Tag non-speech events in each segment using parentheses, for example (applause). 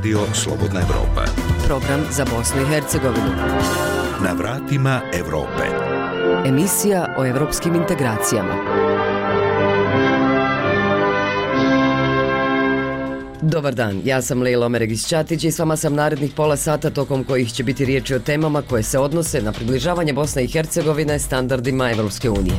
Radio Slobodna Evropa. Program za Bosnu i Hercegovinu. Na vratima Evrope. Emisija o evropskim integracijama. Dobar dan, ja sam Lejla Omeregić-Ćatić i s vama sam narednih pola sata tokom kojih će biti riječi o temama koje se odnose na približavanje Bosne i Hercegovine standardima Evropske unije.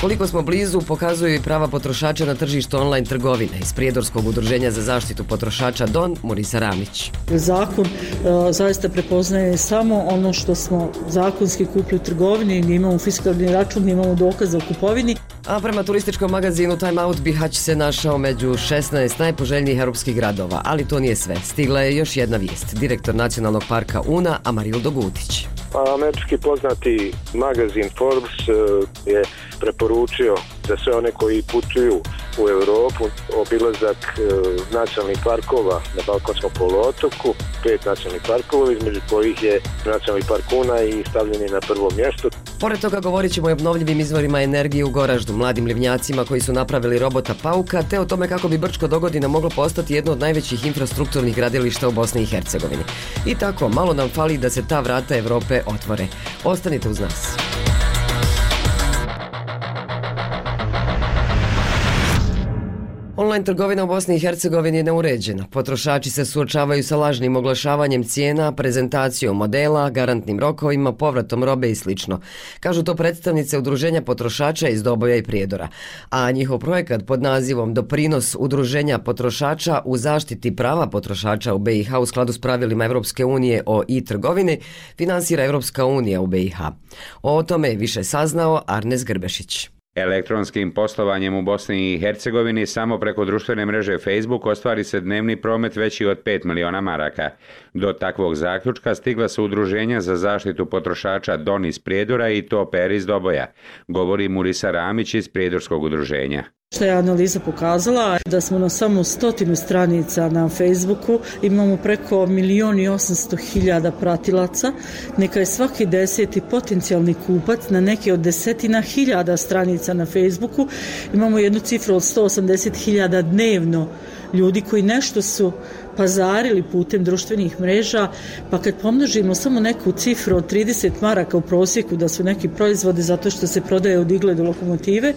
Koliko smo blizu, pokazuju i prava potrošača na tržištu online trgovine iz Prijedorskog udruženja za zaštitu potrošača Don Murisa Ramić. Zakon uh, zaista prepoznaje samo ono što smo zakonski kupili u trgovini, gdje imamo fiskalni račun, gdje imamo dokaz o kupovini. A prema turističkom magazinu Time Out Bihać se našao među 16 najpoželjnijih europskih gradova, ali to nije sve. Stigla je još jedna vijest. Direktor nacionalnog parka Una, Amarildo Gutić. Američki poznati magazin Forbes uh, je preporučio za sve one koji putuju u Europu obilazak e, nacionalnih parkova na Balkonskom poluotoku, pet nacionalnih parkova, između kojih je nacionalni park Una i stavljeni na prvo mjesto. Pored toga govorit ćemo i obnovljivim izvorima energije u Goraždu, mladim livnjacima koji su napravili robota Pauka, te o tome kako bi Brčko dogodina moglo postati jedno od najvećih infrastrukturnih gradilišta u Bosni i Hercegovini. I tako, malo nam fali da se ta vrata Evrope otvore. Ostanite uz nas. Online trgovina u Bosni i Hercegovini je neuređena. Potrošači se suočavaju sa lažnim oglašavanjem cijena, prezentacijom modela, garantnim rokovima, povratom robe i sl. Kažu to predstavnice Udruženja potrošača iz Doboja i Prijedora. A njihov projekat pod nazivom Doprinos Udruženja potrošača u zaštiti prava potrošača u BiH u skladu s pravilima Evropske unije o i-trgovini finansira Evropska unija u BiH. O tome je više saznao Arnes Grbešić. Elektronskim poslovanjem u Bosni i Hercegovini samo preko društvene mreže Facebook ostvari se dnevni promet veći od 5 miliona maraka. Do takvog zaključka stigla su udruženja za zaštitu potrošača Don iz Prijedora i Toper iz Doboja, govori Murisa Ramić iz Prijedorskog udruženja. Što je analiza pokazala da smo na samo stotinu stranica na Facebooku, imamo preko milion i osamsto hiljada pratilaca, neka je svaki deseti potencijalni kupac na neke od desetina hiljada stranica na Facebooku, imamo jednu cifru od 180 hiljada dnevno ljudi koji nešto su pazarili putem društvenih mreža, pa kad pomnožimo samo neku cifru od 30 maraka u prosjeku da su neki proizvode zato što se prodaje od igle do lokomotive,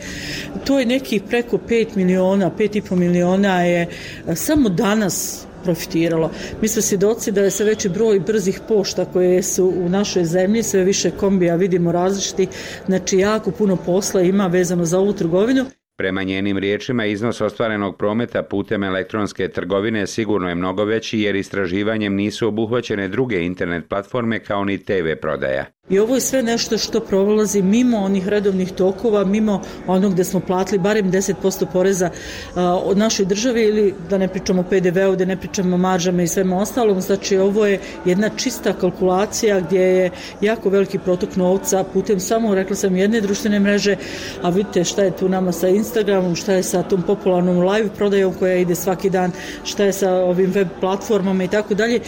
to je neki preko 5 miliona, 5,5 miliona je e, samo danas profitiralo. Mi smo svjedoci da je sve veći broj brzih pošta koje su u našoj zemlji, sve više kombija vidimo različiti, znači jako puno posla ima vezano za ovu trgovinu. Prema njenim riječima, iznos ostvarenog prometa putem elektronske trgovine sigurno je mnogo veći jer istraživanjem nisu obuhvaćene druge internet platforme kao ni TV prodaja. I ovo je sve nešto što prolazi mimo onih redovnih tokova, mimo onog gde smo platili barem 10% poreza a, od našoj države ili da ne pričamo PDV-u, da ne pričamo maržama i svema ostalom. Znači ovo je jedna čista kalkulacija gdje je jako veliki protok novca putem samo, rekla sam, jedne društvene mreže, a vidite šta je tu nama sa Instagramom, šta je sa tom popularnom live prodajom koja ide svaki dan, šta je sa ovim web platformama i tako dalje.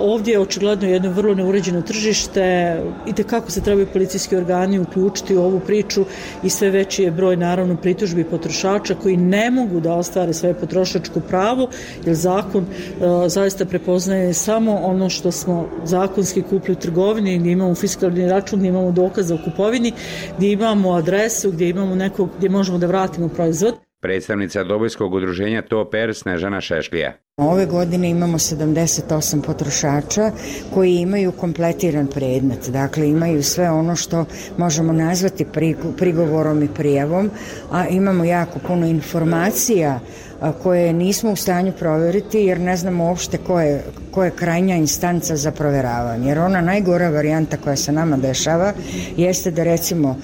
Ovdje je očigledno jedno vrlo neuređeno tržište, i te kako se trebaju policijski organi uključiti u ovu priču i sve veći je broj naravno pritužbi potrošača koji ne mogu da ostvare svoje potrošačko pravo jer zakon e, zaista prepoznaje samo ono što smo zakonski kupili u trgovini gdje imamo fiskalni račun, gdje imamo dokaz o kupovini, gdje imamo adresu, gdje imamo nekog gdje možemo da vratimo proizvod. Predstavnica Dobojskog udruženja Toper Snežana Šešlija. Ove godine imamo 78 potrošača koji imaju kompletiran predmet, dakle imaju sve ono što možemo nazvati prigovorom i prijavom, a imamo jako puno informacija koje nismo u stanju provjeriti jer ne znamo uopšte ko je, ko je krajnja instanca za provjeravanje. Jer ona najgora varijanta koja se nama dešava jeste da recimo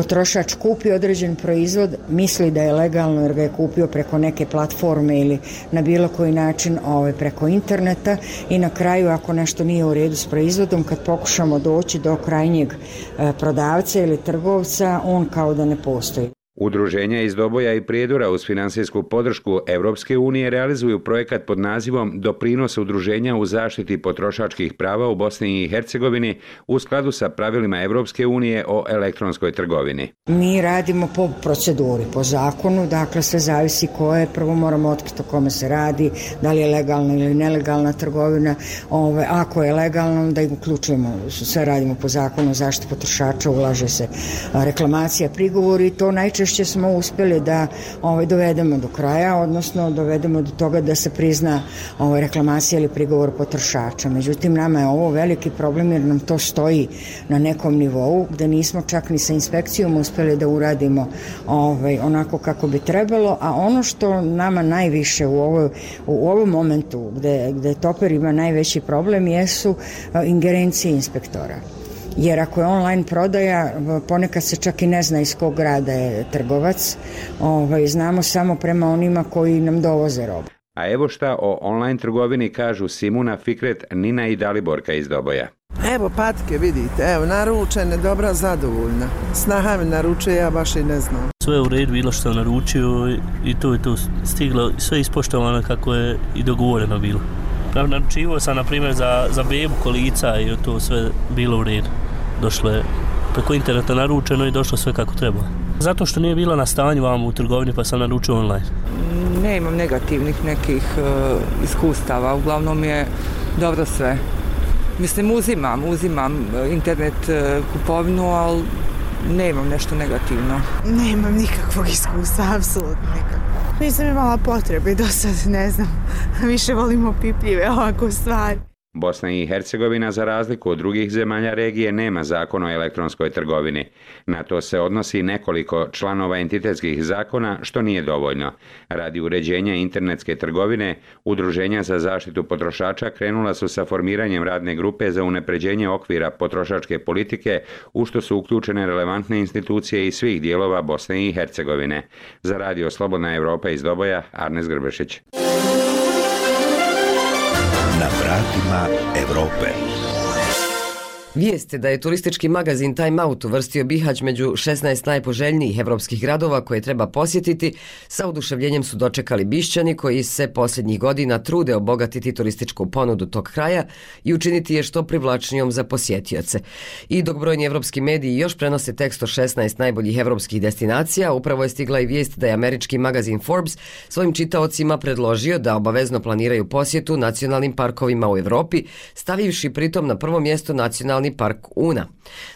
potrošač kupi određen proizvod, misli da je legalno jer ga je kupio preko neke platforme ili na bilo koji način ovaj, preko interneta i na kraju ako nešto nije u redu s proizvodom, kad pokušamo doći do krajnjeg eh, prodavca ili trgovca, on kao da ne postoji. Udruženja iz Doboja i Prijedora uz finansijsku podršku Evropske unije realizuju projekat pod nazivom Doprinos udruženja u zaštiti potrošačkih prava u Bosni i Hercegovini u skladu sa pravilima Evropske unije o elektronskoj trgovini. Mi radimo po proceduri, po zakonu, dakle sve zavisi koje, prvo moramo otkriti o kome se radi, da li je legalna ili nelegalna trgovina, ove, ako je legalna da ih uključujemo, sve radimo po zakonu zaštiti potrošača, ulaže se reklamacija, prigovor i to najčešće učešće smo uspeli da ovaj, dovedemo do kraja, odnosno dovedemo do toga da se prizna ovaj, reklamacija ili prigovor potrošača. Međutim, nama je ovo veliki problem jer nam to stoji na nekom nivou gde nismo čak ni sa inspekcijom uspeli da uradimo ovaj, onako kako bi trebalo, a ono što nama najviše u, ovoj, u ovom momentu gde, gde Toper ima najveći problem jesu eh, ingerencije inspektora jer ako je online prodaja, ponekad se čak i ne zna iz kog grada je trgovac, ovaj, znamo samo prema onima koji nam dovoze robu. A evo šta o online trgovini kažu Simuna Fikret, Nina i Daliborka iz Doboja. Evo patke, vidite, evo naručene, dobra, zadovoljna. Snaha mi naručuje, ja baš i ne znam. Sve u redu bilo što naručio i to je to stiglo, sve ispoštovano kako je i dogovoreno bilo. Naručivo sam, na primjer, za, za bebu kolica i to sve bilo u redu. Došlo je preko interneta naručeno i došlo sve kako treba. Zato što nije bila na stanju vam u trgovini pa sam naručio online. Ne imam negativnih nekih uh, iskustava, uglavnom je dobro sve. Mislim, uzimam, uzimam e, internet uh, kupovinu, ali ne imam nešto negativno. Nemam nikakvog iskustva, apsolutno nikakvog. Nisam imala potrebe do sad, ne znam. (laughs) Više volimo pipljive ovako stvari. Bosna i Hercegovina, za razliku od drugih zemalja regije, nema zakon o elektronskoj trgovini. Na to se odnosi nekoliko članova entitetskih zakona, što nije dovoljno. Radi uređenja internetske trgovine, Udruženja za zaštitu potrošača krenula su sa formiranjem radne grupe za unepređenje okvira potrošačke politike, u što su uključene relevantne institucije iz svih dijelova Bosne i Hercegovine. Za radio Slobodna Evropa iz Doboja, Arnes Grbešić vratima Evrope. Vijeste da je turistički magazin Time Out uvrstio Bihać među 16 najpoželjnijih evropskih gradova koje treba posjetiti, sa oduševljenjem su dočekali Bišćani koji se posljednjih godina trude obogatiti turističku ponudu tog kraja i učiniti je što privlačnijom za posjetioce. I dok brojni evropski mediji još prenose tekst o 16 najboljih evropskih destinacija, upravo je stigla i vijest da je američki magazin Forbes svojim čitaocima predložio da obavezno planiraju posjetu nacionalnim parkovima u Evropi, stavivši pritom na prvo mjesto nacionalnih Nacionalni park Una.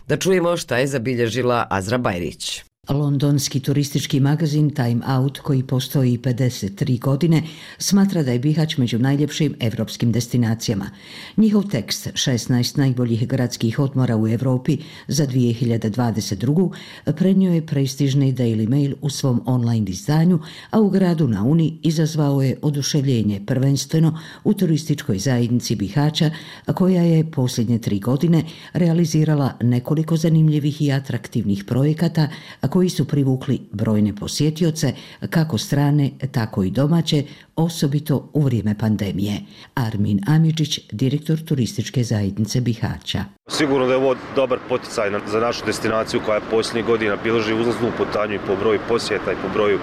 Da čujemo šta je zabilježila Azra Bajrić. Londonski turistički magazin Time Out, koji postoji 53 godine, smatra da je Bihać među najljepšim evropskim destinacijama. Njihov tekst 16 najboljih gradskih odmora u Evropi za 2022. prednio je prestižni Daily Mail u svom online izdanju, a u gradu na Uni izazvao je oduševljenje prvenstveno u turističkoj zajednici Bihaća, koja je posljednje tri godine realizirala nekoliko zanimljivih i atraktivnih projekata, koji su privukli brojne posjetioce, kako strane, tako i domaće, osobito u vrijeme pandemije. Armin Amidžić, direktor turističke zajednice Bihaća. Sigurno da je ovo dobar poticaj za našu destinaciju koja je posljednjih godina biloži uzlaznu putanju i po broju posjeta i po broju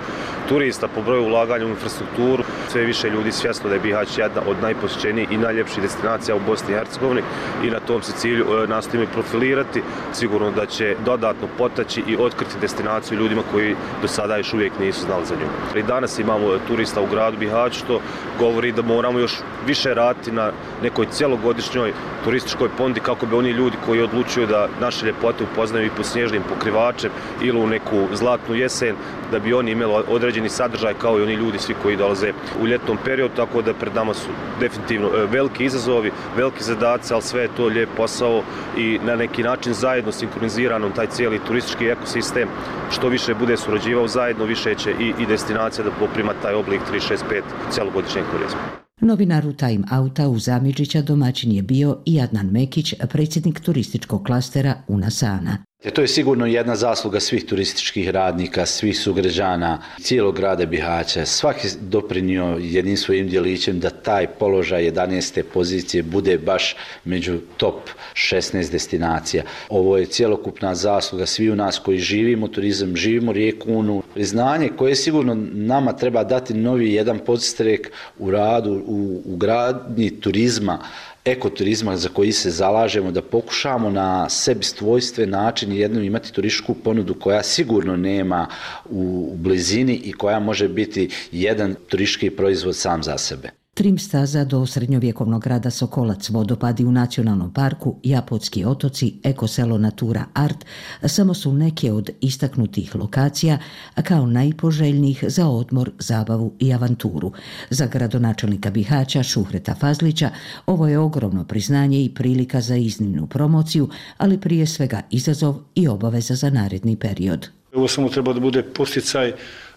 turista, po broju ulaganja u infrastrukturu. Sve više ljudi svjesno da je Bihać jedna od najposjećenijih i najljepših destinacija u Bosni i Hercegovini i na tom se cilju e, nastojimo profilirati. Sigurno da će dodatno potaći i otkriti destinaciju ljudima koji do sada još uvijek nisu znali za nju. I danas imamo turista u gradu Bihać što govori da moramo još više raditi na nekoj cjelogodišnjoj turističkoj pondi kako bi oni ljudi koji odlučuju da naše ljepote upoznaju i po snježnim pokrivačem ili u neku zlatnu jesen, da bi oni imali određeni sadržaj kao i oni ljudi svi koji dolaze u ljetnom periodu, tako da pred nama su definitivno e, veliki izazovi, veliki zadaci, ali sve je to lijep posao i na neki način zajedno sinkronizirano taj cijeli turistički ekosistem, što više bude surađivao zajedno, više će i, i destinacija da poprima taj oblik 365 celogodišnjeg turizma. Novinar u Time Outa u Zamidžića domaćin je bio i Adnan Mekić, predsjednik turističkog klastera Unasana. To je sigurno jedna zasluga svih turističkih radnika, svih sugrađana, cijelog grada Bihaća. Svaki doprinio jednim svojim djelićem da taj položaj 11. pozicije bude baš među top 16 destinacija. Ovo je cijelokupna zasluga svi u nas koji živimo turizam, živimo rijeku Unu. Priznanje koje sigurno nama treba dati novi jedan podstrek u radu, u, u gradnji turizma, ekoturizma za koji se zalažemo, da pokušamo na sebi stvojstve način jednom imati turističku ponudu koja sigurno nema u blizini i koja može biti jedan turistički proizvod sam za sebe. Trim staza do srednjovjekovnog grada Sokolac, vodopadi u nacionalnom parku, Japotski otoci, ekoselo Natura Art samo su neke od istaknutih lokacija kao najpoželjnijih za odmor, zabavu i avanturu. Za gradonačelnika Bihaća Šuhreta Fazlića ovo je ogromno priznanje i prilika za iznimnu promociju, ali prije svega izazov i obaveza za naredni period. Ovo samo treba da bude posticaj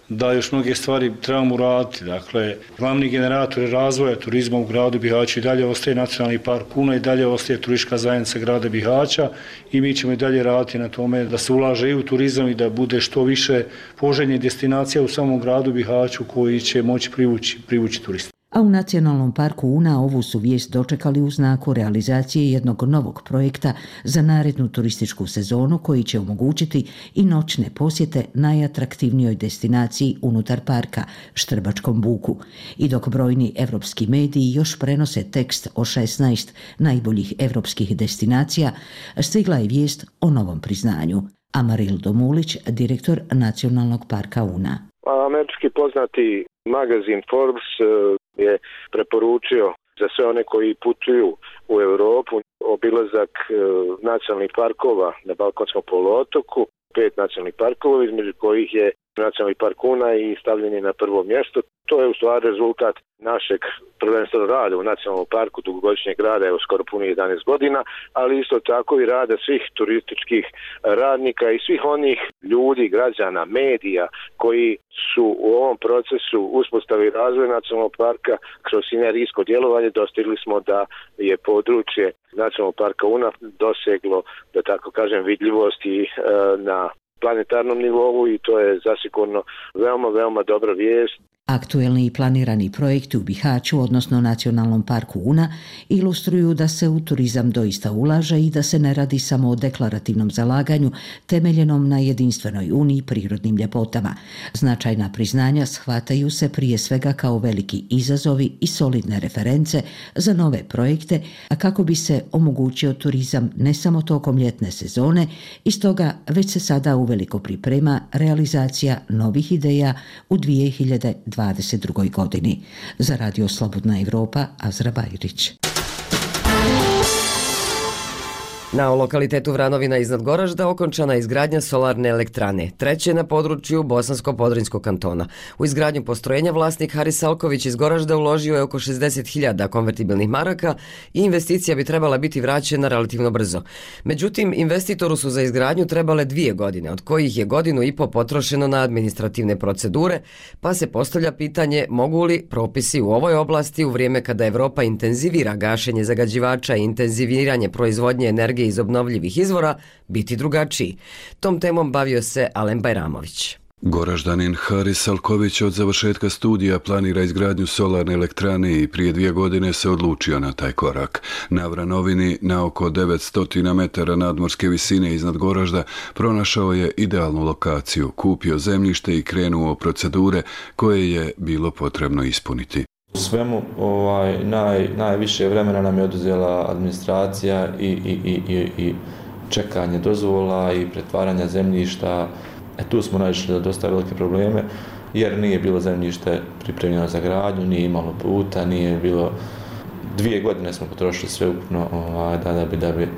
da još mnoge stvari trebamo uraditi. Dakle, glavni generator razvoja turizma u gradu Bihaća i dalje ostaje nacionalni park Kuna i dalje ostaje turistička zajednica grada Bihaća i mi ćemo i dalje raditi na tome da se ulaže i u turizam i da bude što više poželjnje destinacija u samom gradu Bihaću koji će moći privući, privući turiste a u Nacionalnom parku Una ovu su vijest dočekali u znaku realizacije jednog novog projekta za narednu turističku sezonu koji će omogućiti i noćne posjete najatraktivnijoj destinaciji unutar parka, Štrbačkom buku. I dok brojni evropski mediji još prenose tekst o 16 najboljih evropskih destinacija, stigla je vijest o novom priznanju. Amaril Domulić, direktor Nacionalnog parka Una. Američki poznati magazin Forbes e, je preporučio za sve one koji putuju u Europu obilazak e, nacionalnih parkova na Balkonskom poluotoku, pet nacionalnih parkova, između kojih je nacionalni park Una i stavljen je na prvo mjesto. To je u stvari rezultat našeg prvenstveno rada u nacionalnom parku dugogodišnjeg rada, evo skoro puni 11 godina, ali isto tako i rada svih turističkih eh, radnika i svih onih ljudi, građana, medija koji su u ovom procesu uspostavi razvoja nacionalnog parka kroz sinerijsko djelovanje dostigli smo da je područje nacionalnog parka Una doseglo, da tako kažem, vidljivosti e, na planetarnom nivou i to je zasigurno veoma, veoma dobra vijest. Aktuelni i planirani projekti u Bihaću, odnosno Nacionalnom parku Una, ilustruju da se u turizam doista ulaže i da se ne radi samo o deklarativnom zalaganju temeljenom na jedinstvenoj uniji prirodnim ljepotama. Značajna priznanja shvataju se prije svega kao veliki izazovi i solidne reference za nove projekte, a kako bi se omogućio turizam ne samo tokom ljetne sezone, iz toga već se sada uveliko priprema realizacija novih ideja u 2020 2022. godini. Za Radio Slobodna Evropa, Azra Bajrić. Na lokalitetu Vranovina iznad Goražda okončana izgradnja solarne elektrane, treće na području Bosansko-Podrinskog kantona. U izgradnju postrojenja vlasnik Haris Salković iz Goražda uložio je oko 60.000 konvertibilnih maraka i investicija bi trebala biti vraćena relativno brzo. Međutim, investitoru su za izgradnju trebale dvije godine, od kojih je godinu i po potrošeno na administrativne procedure, pa se postavlja pitanje mogu li propisi u ovoj oblasti u vrijeme kada Evropa intenzivira gašenje zagađivača i intenziviranje proizvodnje energije iz obnovljivih izvora biti drugačiji. Tom temom bavio se Alen Bajramović. Goraždanin Haris Alković od završetka studija planira izgradnju solarne elektrane i prije dvije godine se odlučio na taj korak. Na Vranovini, na oko 900 metara nadmorske visine iznad Goražda, pronašao je idealnu lokaciju, kupio zemljište i krenuo procedure koje je bilo potrebno ispuniti. Svemu ovaj, naj, najviše vremena nam je oduzela administracija i, i, i, i, i čekanje dozvola i pretvaranja zemljišta. E, tu smo naišli da dosta velike probleme, jer nije bilo zemljište pripremljeno za gradnju, nije imalo puta, nije bilo... Dvije godine smo potrošili sve ukupno ovaj, da, da bi, da bi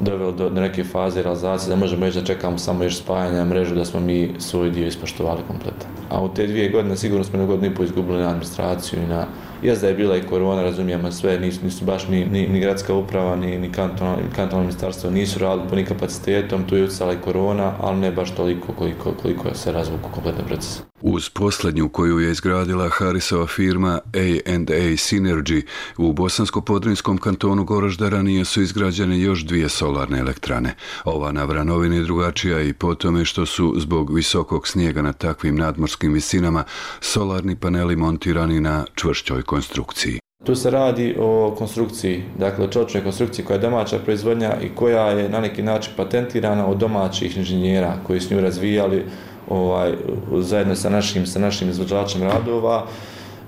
doveli do, do neke faze realizacije, da možemo reći da čekamo samo još spajanje mrežu, da smo mi svoj dio ispoštovali kompletan. A u te dvije godine sigurno smo na godinu i po izgubili na administraciju i na, Jes da je bila i korona, razumijemo sve, nisu, nisu baš ni, ni, ni gradska uprava, ni, ni kantonalno, kantonalno ministarstvo nisu radili po kapacitetom, tu je utjecala i korona, ali ne baš toliko koliko, koliko se razvuku kompletno proces. Uz posljednju koju je izgradila Harisova firma A&A Synergy u Bosansko-Podrinskom kantonu Goraždara nije su izgrađene još dvije solarne elektrane. Ova na Vranovini drugačija i po tome što su zbog visokog snijega na takvim nadmorskim visinama solarni paneli montirani na čvršćoj konstrukciji. Tu se radi o konstrukciji, dakle čočnoj konstrukciji koja je domaća proizvodnja i koja je na neki način patentirana od domaćih inženjera koji su nju razvijali ovaj, zajedno sa našim, sa našim izvođačem radova.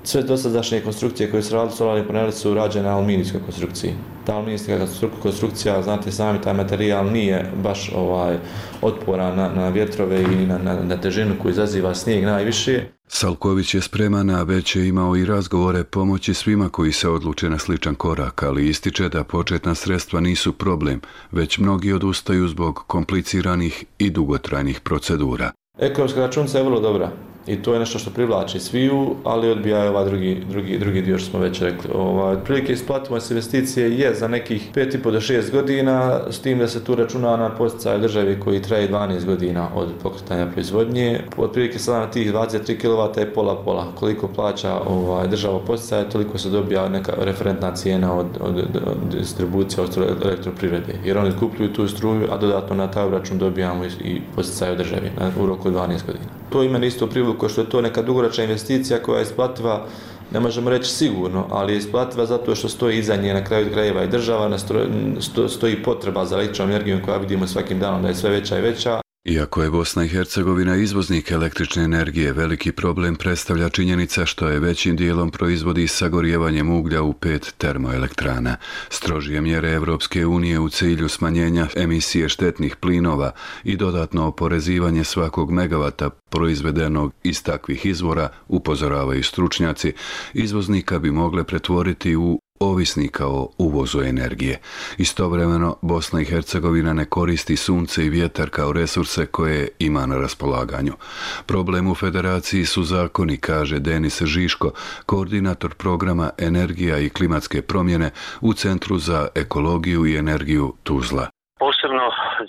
Sve dosadašnje konstrukcije koje su radili solarni paneli su rađene na aluminijskoj konstrukciji. Ta aluminijska konstrukcija, znate sami, taj materijal nije baš ovaj otporan na, na vjetrove i na, na, na težinu koju izaziva snijeg najviše. Salković je spreman, a već je imao i razgovore pomoći svima koji se odluče na sličan korak, ali ističe da početna sredstva nisu problem, već mnogi odustaju zbog kompliciranih i dugotrajnih procedura. Ekonomska računica je vrlo dobra i to je nešto što privlači sviju, ali odbija ovaj drugi, drugi, drugi dio što smo već rekli. Ovaj, otprilike isplativost investicije je za nekih 5,5 do 6 godina, s tim da se tu računa na posticaj državi koji traje 12 godina od pokretanja proizvodnje. Otprilike sada na tih 23 kW je pola-pola. Koliko plaća ovaj, država posticaj, toliko se dobija neka referentna cijena od, od, od, distribucije od elektroprivrede. Jer oni kupljuju tu struju, a dodatno na taj račun dobijamo i, i posticaj od države na, u roku 12 godina. To ima isto privuk koliko što je to neka dugoročna investicija koja je isplativa, ne možemo reći sigurno, ali je isplativa zato što stoji iza nje na kraju krajeva i država, stoji potreba za električnom energijom koja vidimo svakim danom da je sve veća i veća. Iako je Bosna i Hercegovina izvoznik električne energije, veliki problem predstavlja činjenica što je većim dijelom proizvodi sagorjevanjem uglja u pet termoelektrana. Strožije mjere Evropske unije u cilju smanjenja emisije štetnih plinova i dodatno oporezivanje svakog megavata proizvedenog iz takvih izvora, upozoravaju stručnjaci, izvoznika bi mogle pretvoriti u ovisnika o uvozu energije. Istovremeno, Bosna i Hercegovina ne koristi sunce i vjetar kao resurse koje ima na raspolaganju. Problem u federaciji su zakoni, kaže Denis Žiško, koordinator programa Energija i klimatske promjene u Centru za ekologiju i energiju Tuzla. Posebno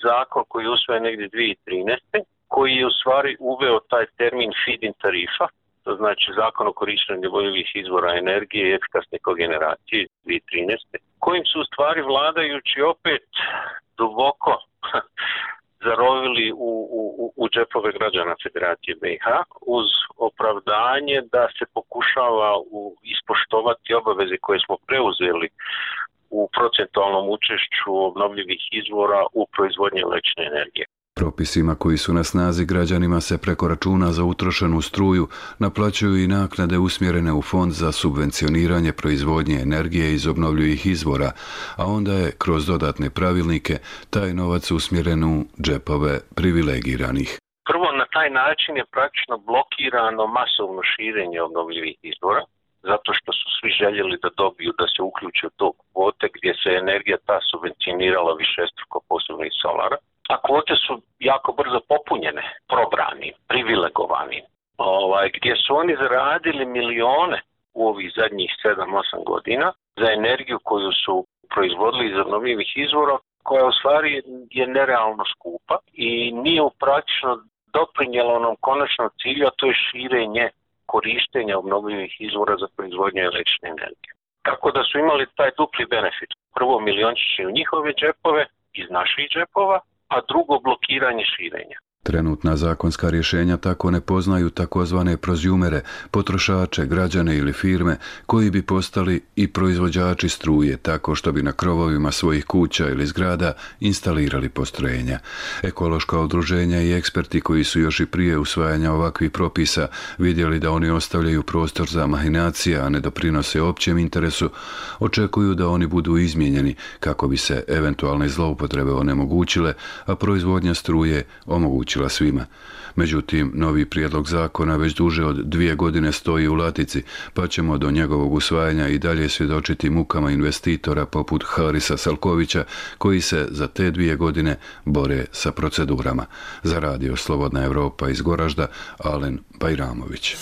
zakon koji je usvojen negdje 2013. koji je u stvari uveo taj termin feed-in tarifa, to znači zakon o korištenju obnovljivih izvora energije i efikasne kogeneracije 2013. kojim su u stvari vladajući opet duboko (laughs) zarovili u, u, u džepove građana Federacije BiH uz opravdanje da se pokušava u, ispoštovati obaveze koje smo preuzeli u procentualnom učešću obnovljivih izvora u proizvodnje električne energije. Propisima koji su na snazi građanima se preko računa za utrošenu struju naplaćuju i naknade usmjerene u fond za subvencioniranje proizvodnje energije iz obnovljivih izvora, a onda je kroz dodatne pravilnike taj novac usmjeren u džepove privilegiranih. Prvo, na taj način je praktično blokirano masovno širenje obnovljivih izvora, zato što su svi željeli da dobiju da se uključe u to kvote gdje se energija ta subvencionirala više struko posebno iz solara a kvote su jako brzo popunjene, probrani, privilegovani, ovaj, gdje su oni zaradili milione u ovih zadnjih 7-8 godina za energiju koju su proizvodili iz obnovljivih izvora, koja u stvari je nerealno skupa i nije u praktično doprinjela onom konačnom cilju, a to je širenje korištenja obnovljivih izvora za proizvodnju električne energije. Tako da su imali taj dupli benefit. Prvo miliončići u njihove džepove, iz naših džepova, a drugo blokiranje širenja. Trenutna zakonska rješenja tako ne poznaju takozvane prozjumere, potrošače, građane ili firme koji bi postali i proizvođači struje tako što bi na krovovima svojih kuća ili zgrada instalirali postrojenja. Ekološka udruženja i eksperti koji su još i prije usvajanja ovakvih propisa vidjeli da oni ostavljaju prostor za mahinacije, a ne doprinose općem interesu, očekuju da oni budu izmijenjeni kako bi se eventualne zloupotrebe onemogućile, a proizvodnja struje omogućila omogućila svima. Međutim, novi prijedlog zakona već duže od dvije godine stoji u latici, pa ćemo do njegovog usvajanja i dalje svjedočiti mukama investitora poput Harisa Salkovića, koji se za te dvije godine bore sa procedurama. Za radio Slobodna Evropa iz Goražda, Alen Bajramović.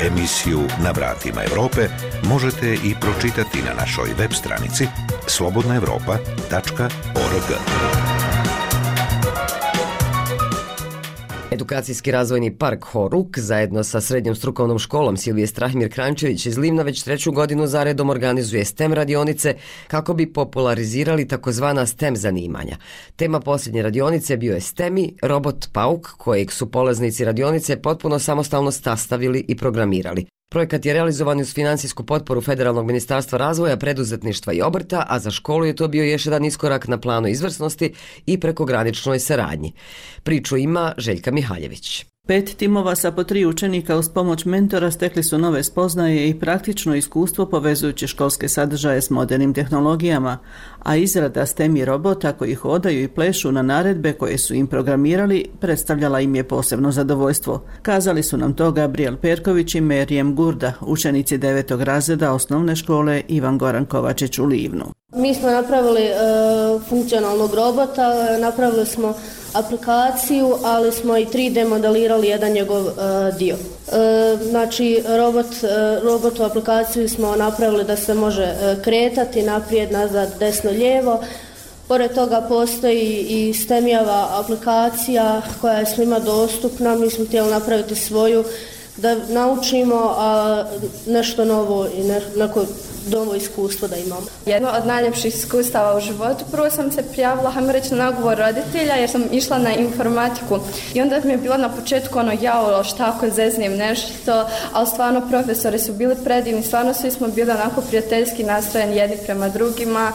Emisiju Na vratima Evrope možete i pročitati na našoj web stranici slobodnaevropa.org. Edukacijski razvojni park Horuk zajedno sa srednjom strukovnom školom Silvije Strahimir Krančević iz Livna već treću godinu zaredom organizuje STEM radionice kako bi popularizirali takozvana STEM zanimanja. Tema posljednje radionice bio je STEMI, robot Pauk, kojeg su polaznici radionice potpuno samostalno sastavili i programirali. Projekat je realizovan uz finansijsku potporu Federalnog ministarstva razvoja, preduzetništva i obrta, a za školu je to bio još jedan iskorak na planu izvrsnosti i prekograničnoj saradnji. Priču ima Željka Mihaljević. Pet timova sa po tri učenika uz pomoć mentora stekli su nove spoznaje i praktično iskustvo povezujući školske sadržaje s modernim tehnologijama, a izrada STEMI robota koji hodaju i plešu na naredbe koje su im programirali predstavljala im je posebno zadovoljstvo. Kazali su nam to Gabriel Perković i Merijem Gurda, učenici devetog razreda osnovne škole Ivan Goran Kovačić u Livnu. Mi smo napravili e, funkcionalnog robota, e, napravili smo aplikaciju, ali smo i 3D modelirali jedan njegov e, dio. E, znači, robot, e, aplikaciju smo napravili da se može e, kretati naprijed, nazad, desno, lijevo. Pored toga postoji i STEMijava aplikacija koja je svima dostupna. Mi smo htjeli napraviti svoju da naučimo a, nešto novo i ne, neko novo iskustvo da imamo. Jedno od najljepših iskustava u životu, prvo sam se prijavila, hajmo reći, na nagovor roditelja jer sam išla na informatiku i onda mi je bilo na početku ono jao, šta ako zeznijem nešto, ali stvarno profesori su bili predivni, stvarno svi smo bili onako prijateljski nastrojeni jedni prema drugima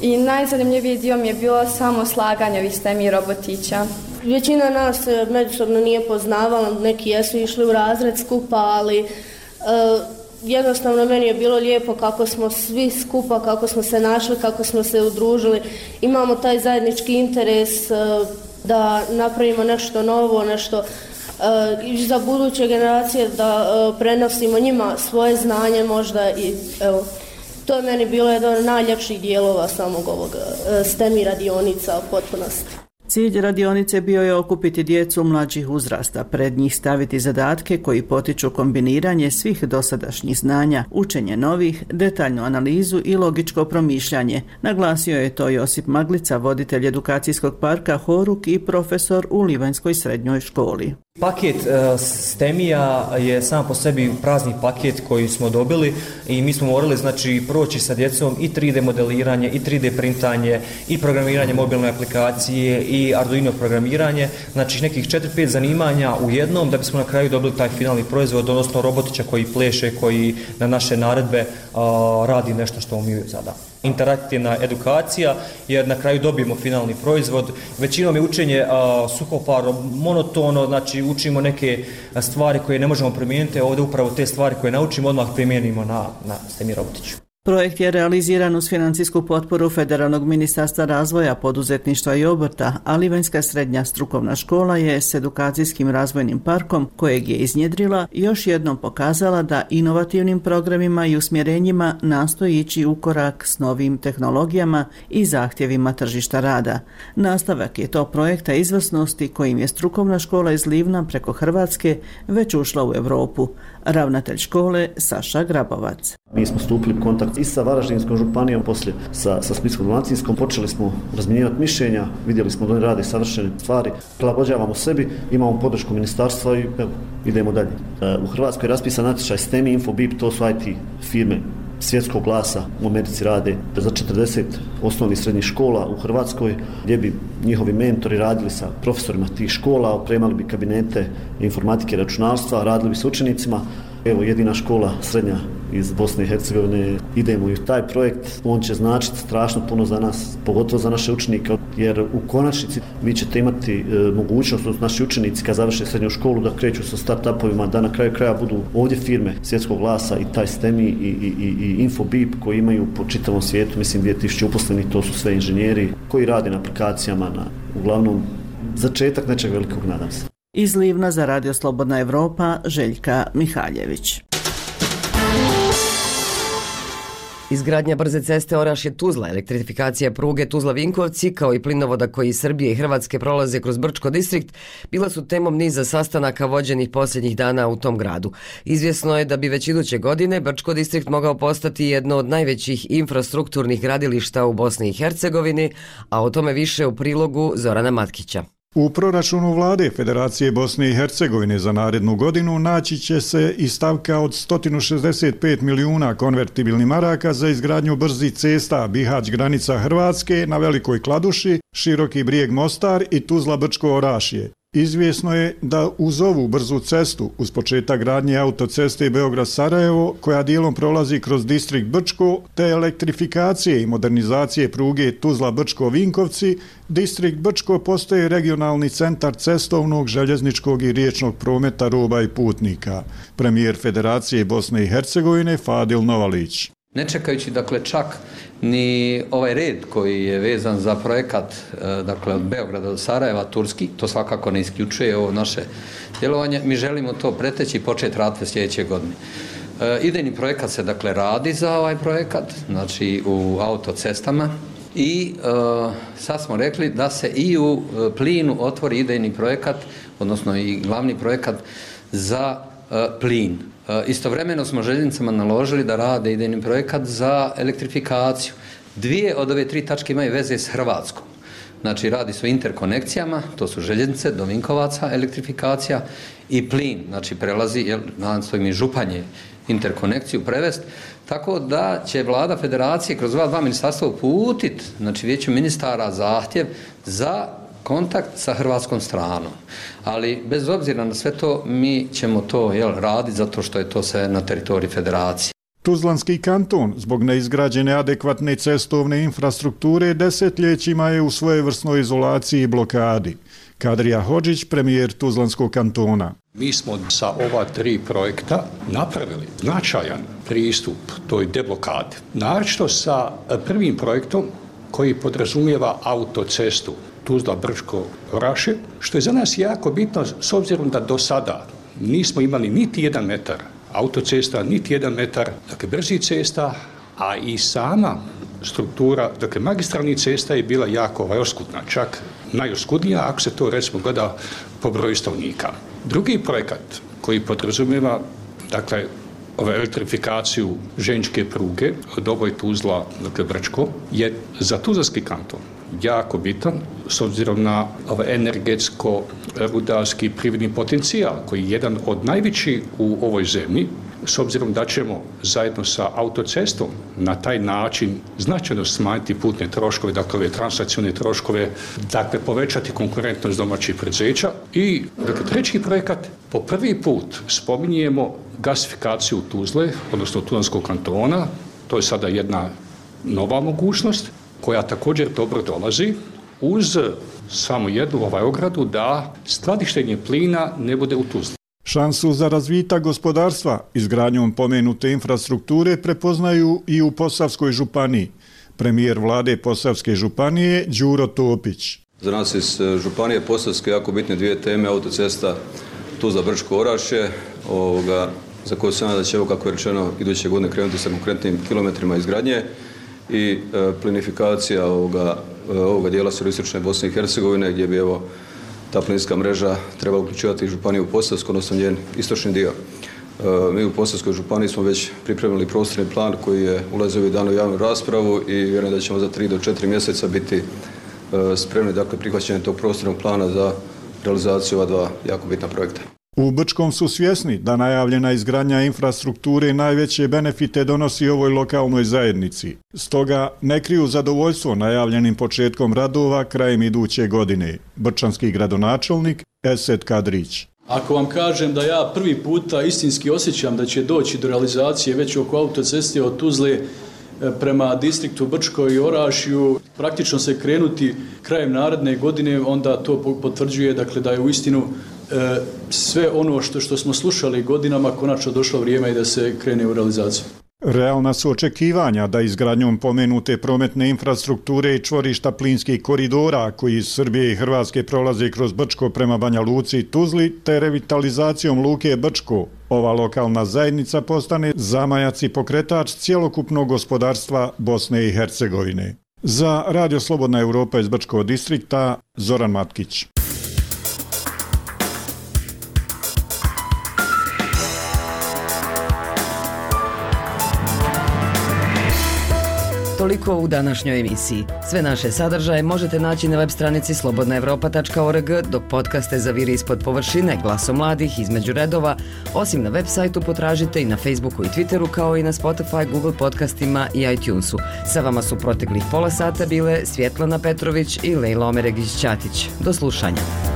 i najzanimljiviji dio mi je bilo samo slaganje ovih stemi robotića. Većina nas e, međusobno nije poznavala, neki jesu išli u razred skupa, ali e, jednostavno meni je bilo lijepo kako smo svi skupa, kako smo se našli, kako smo se udružili. Imamo taj zajednički interes e, da napravimo nešto novo, nešto uh, za buduće generacije, da e, prenosimo njima svoje znanje možda i evo, to je meni bilo jedan od najljepših dijelova samog ovog STEMI radionica u potpunosti. Cilj radionice bio je okupiti djecu mlađih uzrasta, pred njih staviti zadatke koji potiču kombiniranje svih dosadašnjih znanja, učenje novih, detaljnu analizu i logičko promišljanje. Naglasio je to Josip Maglica, voditelj edukacijskog parka Horuk i profesor u Livanjskoj srednjoj školi. Paket uh, STEMija je sam po sebi prazni paket koji smo dobili i mi smo morali znači proći sa djecom i 3D modeliranje i 3D printanje i programiranje mobilne aplikacije i Arduino programiranje, znači nekih 4-5 zanimanja u jednom da bismo na kraju dobili taj finalni proizvod, odnosno robotića koji pleše, koji na naše naredbe uh, radi nešto što mi zadamo interaktivna edukacija, jer na kraju dobijemo finalni proizvod. Većinom je učenje a, suhoparo, monotono, znači učimo neke stvari koje ne možemo primijeniti, a ovdje upravo te stvari koje naučimo odmah primijenimo na, na Semirobotiću. Projekt je realiziran uz financijsku potporu Federalnog ministarstva razvoja, poduzetništva i obrta, a Livanjska srednja strukovna škola je s edukacijskim razvojnim parkom kojeg je iznjedrila još jednom pokazala da inovativnim programima i usmjerenjima nastoji ići u korak s novim tehnologijama i zahtjevima tržišta rada. Nastavak je to projekta izvrsnosti kojim je strukovna škola iz Livna preko Hrvatske već ušla u Evropu. Ravnatelj škole Saša Grabovac. Mi smo stupili u kontakt i sa Varaždinskom županijom, poslije sa, sa Splitsko-Dalmatinskom, počeli smo razminjivati mišljenja, vidjeli smo da oni rade savršene stvari, prilagođavamo sebi, imamo podršku ministarstva i evo, idemo dalje. E, u Hrvatskoj je raspisan natječaj STEMI, Infobip, to su IT firme svjetskog glasa u Americi rade za 40 osnovnih srednjih škola u Hrvatskoj, gdje bi njihovi mentori radili sa profesorima tih škola, opremali bi kabinete informatike i računarstva, radili bi s učenicima, Evo, jedina škola srednja iz Bosne i Hercegovine, idemo i u taj projekt. On će značiti strašno puno za nas, pogotovo za naše učenike, jer u konačnici vi ćete imati e, mogućnost od naši učenici kad završe srednju školu da kreću sa start-upovima, da na kraju kraja budu ovdje firme svjetskog glasa i taj STEMI i, i, i, i Infobip koji imaju po čitavom svijetu, mislim 2000 uposlenih, to su sve inženjeri koji rade na aplikacijama, na uglavnom začetak nečeg velikog, nadam se. Iz Livna za Radio Slobodna Evropa, Željka Mihaljević. Izgradnja brze ceste Oraš je Tuzla, elektrifikacija pruge Tuzla-Vinkovci, kao i plinovoda koji iz Srbije i Hrvatske prolaze kroz Brčko distrikt, bila su temom niza sastanaka vođenih posljednjih dana u tom gradu. Izvjesno je da bi već iduće godine Brčko distrikt mogao postati jedno od najvećih infrastrukturnih gradilišta u Bosni i Hercegovini, a o tome više u prilogu Zorana Matkića. U proračunu vlade Federacije Bosne i Hercegovine za narednu godinu naći će se i stavka od 165 milijuna konvertibilnih maraka za izgradnju brzi cesta Bihać granica Hrvatske na Velikoj Kladuši, Široki brijeg Mostar i Tuzla Brčko Orašje. Izvjesno je da uz ovu brzu cestu, uz početak gradnje autoceste Beograd-Sarajevo, koja dijelom prolazi kroz distrikt Brčko, te elektrifikacije i modernizacije pruge Tuzla-Brčko-Vinkovci, distrikt Brčko postaje regionalni centar cestovnog, željezničkog i riječnog prometa roba i putnika. Premijer Federacije Bosne i Hercegovine Fadil Novalić. Ne čekajući dakle čak ni ovaj red koji je vezan za projekat e, dakle od Beograda do Sarajeva turski, to svakako ne isključuje ovo naše djelovanje. Mi želimo to preteći i početi raditi sljedeće godine. E, idejni projekat se dakle radi za ovaj projekat, znači u autocestama i e, sad smo rekli da se i u e, plinu otvori idejni projekat, odnosno i glavni projekat za e, plin. Eh, istovremeno smo željeznicama naložili da rade idejni projekat za elektrifikaciju. Dvije od ove tri tačke imaju veze s Hrvatskom. Znači, radi se o interkonekcijama, to su željeznice, Dominkovaca, elektrifikacija i plin, znači prelazi, jel, nadam svojim i županje, interkonekciju prevest, tako da će vlada federacije kroz dva, dva ministarstva uputit, znači vijeću ministara zahtjev za kontakt sa hrvatskom stranom. Ali bez obzira na sve to, mi ćemo to jel, raditi zato što je to sve na teritoriji federacije. Tuzlanski kanton zbog neizgrađene adekvatne cestovne infrastrukture desetljećima je u svojevrsnoj izolaciji i blokadi. Kadrija Hođić, premijer Tuzlanskog kantona. Mi smo sa ova tri projekta napravili značajan pristup toj deblokadi. Naravno sa prvim projektom koji podrazumijeva autocestu Tuzla Brčko Raše, što je za nas jako bitno s obzirom da do sada nismo imali niti jedan metar autocesta, niti jedan metar dakle, brzi cesta, a i sama struktura, dakle magistralni cesta je bila jako ovaj, oskudna, čak najoskudnija ako se to recimo gleda po broju stavnika. Drugi projekat koji podrazumijeva dakle, ovaj, elektrifikaciju ženčke pruge od Oboj Tuzla, dakle Brčko, je za Tuzarski kanton jako bitan s obzirom na ovaj energetsko-rudarski e, privredni potencijal koji je jedan od najvećih u ovoj zemlji s obzirom da ćemo zajedno sa autocestom na taj način značajno smanjiti putne troškove, dakle ove troškove, dakle povećati konkurentnost domaćih predzeća. I dakle, treći projekat, po prvi put spominjemo gasifikaciju Tuzle, odnosno Tuzlanskog kantona, to je sada jedna nova mogućnost, koja također dobro dolazi uz samo jednu ovaj ogradu da skladištenje plina ne bude u Tuzli. Šansu za razvita gospodarstva izgradnjom pomenute infrastrukture prepoznaju i u Posavskoj županiji. Premijer vlade Posavske županije Đuro Topić. Za nas iz e, županije Posavske jako bitne dvije teme, autocesta Tuzla Brčko Oraše, ovoga, za koju se nada će, evo kako je rečeno, iduće godine krenuti sa konkretnim kilometrima izgradnje i e, plinifikacija ovoga, e, ovoga dijela Suristične Bosne i Hercegovine gdje bi evo ta plinska mreža treba uključivati županiju Posavsku, odnosno njen istočni dio. E, mi u Posavskoj županiji smo već pripremili prostorni plan koji je ulazio dan u javnu raspravu i vjerujem da ćemo za 3 do 4 mjeseca biti spremni dakle, prihvaćanje tog prostornog plana za realizaciju ova dva jako bitna projekta. U Brčkom su svjesni da najavljena izgradnja infrastrukture najveće benefite donosi ovoj lokalnoj zajednici. Stoga ne kriju zadovoljstvo najavljenim početkom radova krajem iduće godine. Brčanski gradonačelnik Esed Kadrić. Ako vam kažem da ja prvi puta istinski osjećam da će doći do realizacije već oko autoceste od Tuzle e, prema distriktu Brčko i Orašju, praktično se krenuti krajem naredne godine, onda to potvrđuje dakle, da je u istinu E, sve ono što što smo slušali godinama konačno došlo vrijeme i da se krene u realizaciju. Realna su očekivanja da izgradnjom pomenute prometne infrastrukture i čvorišta plinskih koridora koji iz Srbije i Hrvatske prolaze kroz Brčko prema Banja Luci i Tuzli te revitalizacijom Luke Brčko, ova lokalna zajednica postane zamajac i pokretač cjelokupnog gospodarstva Bosne i Hercegovine. Za Radio Slobodna Europa iz Brčkog distrikta, Zoran Matkić. Toliko u današnjoj emisiji. Sve naše sadržaje možete naći na web stranici slobodnaevropa.org, dok podcaste za viri ispod površine glaso mladih između redova, osim na web sajtu potražite i na Facebooku i Twitteru, kao i na Spotify, Google podcastima i iTunesu. Sa vama su proteklih pola sata bile Svjetlana Petrović i Lejla Omeregić-Ćatić. Do slušanja.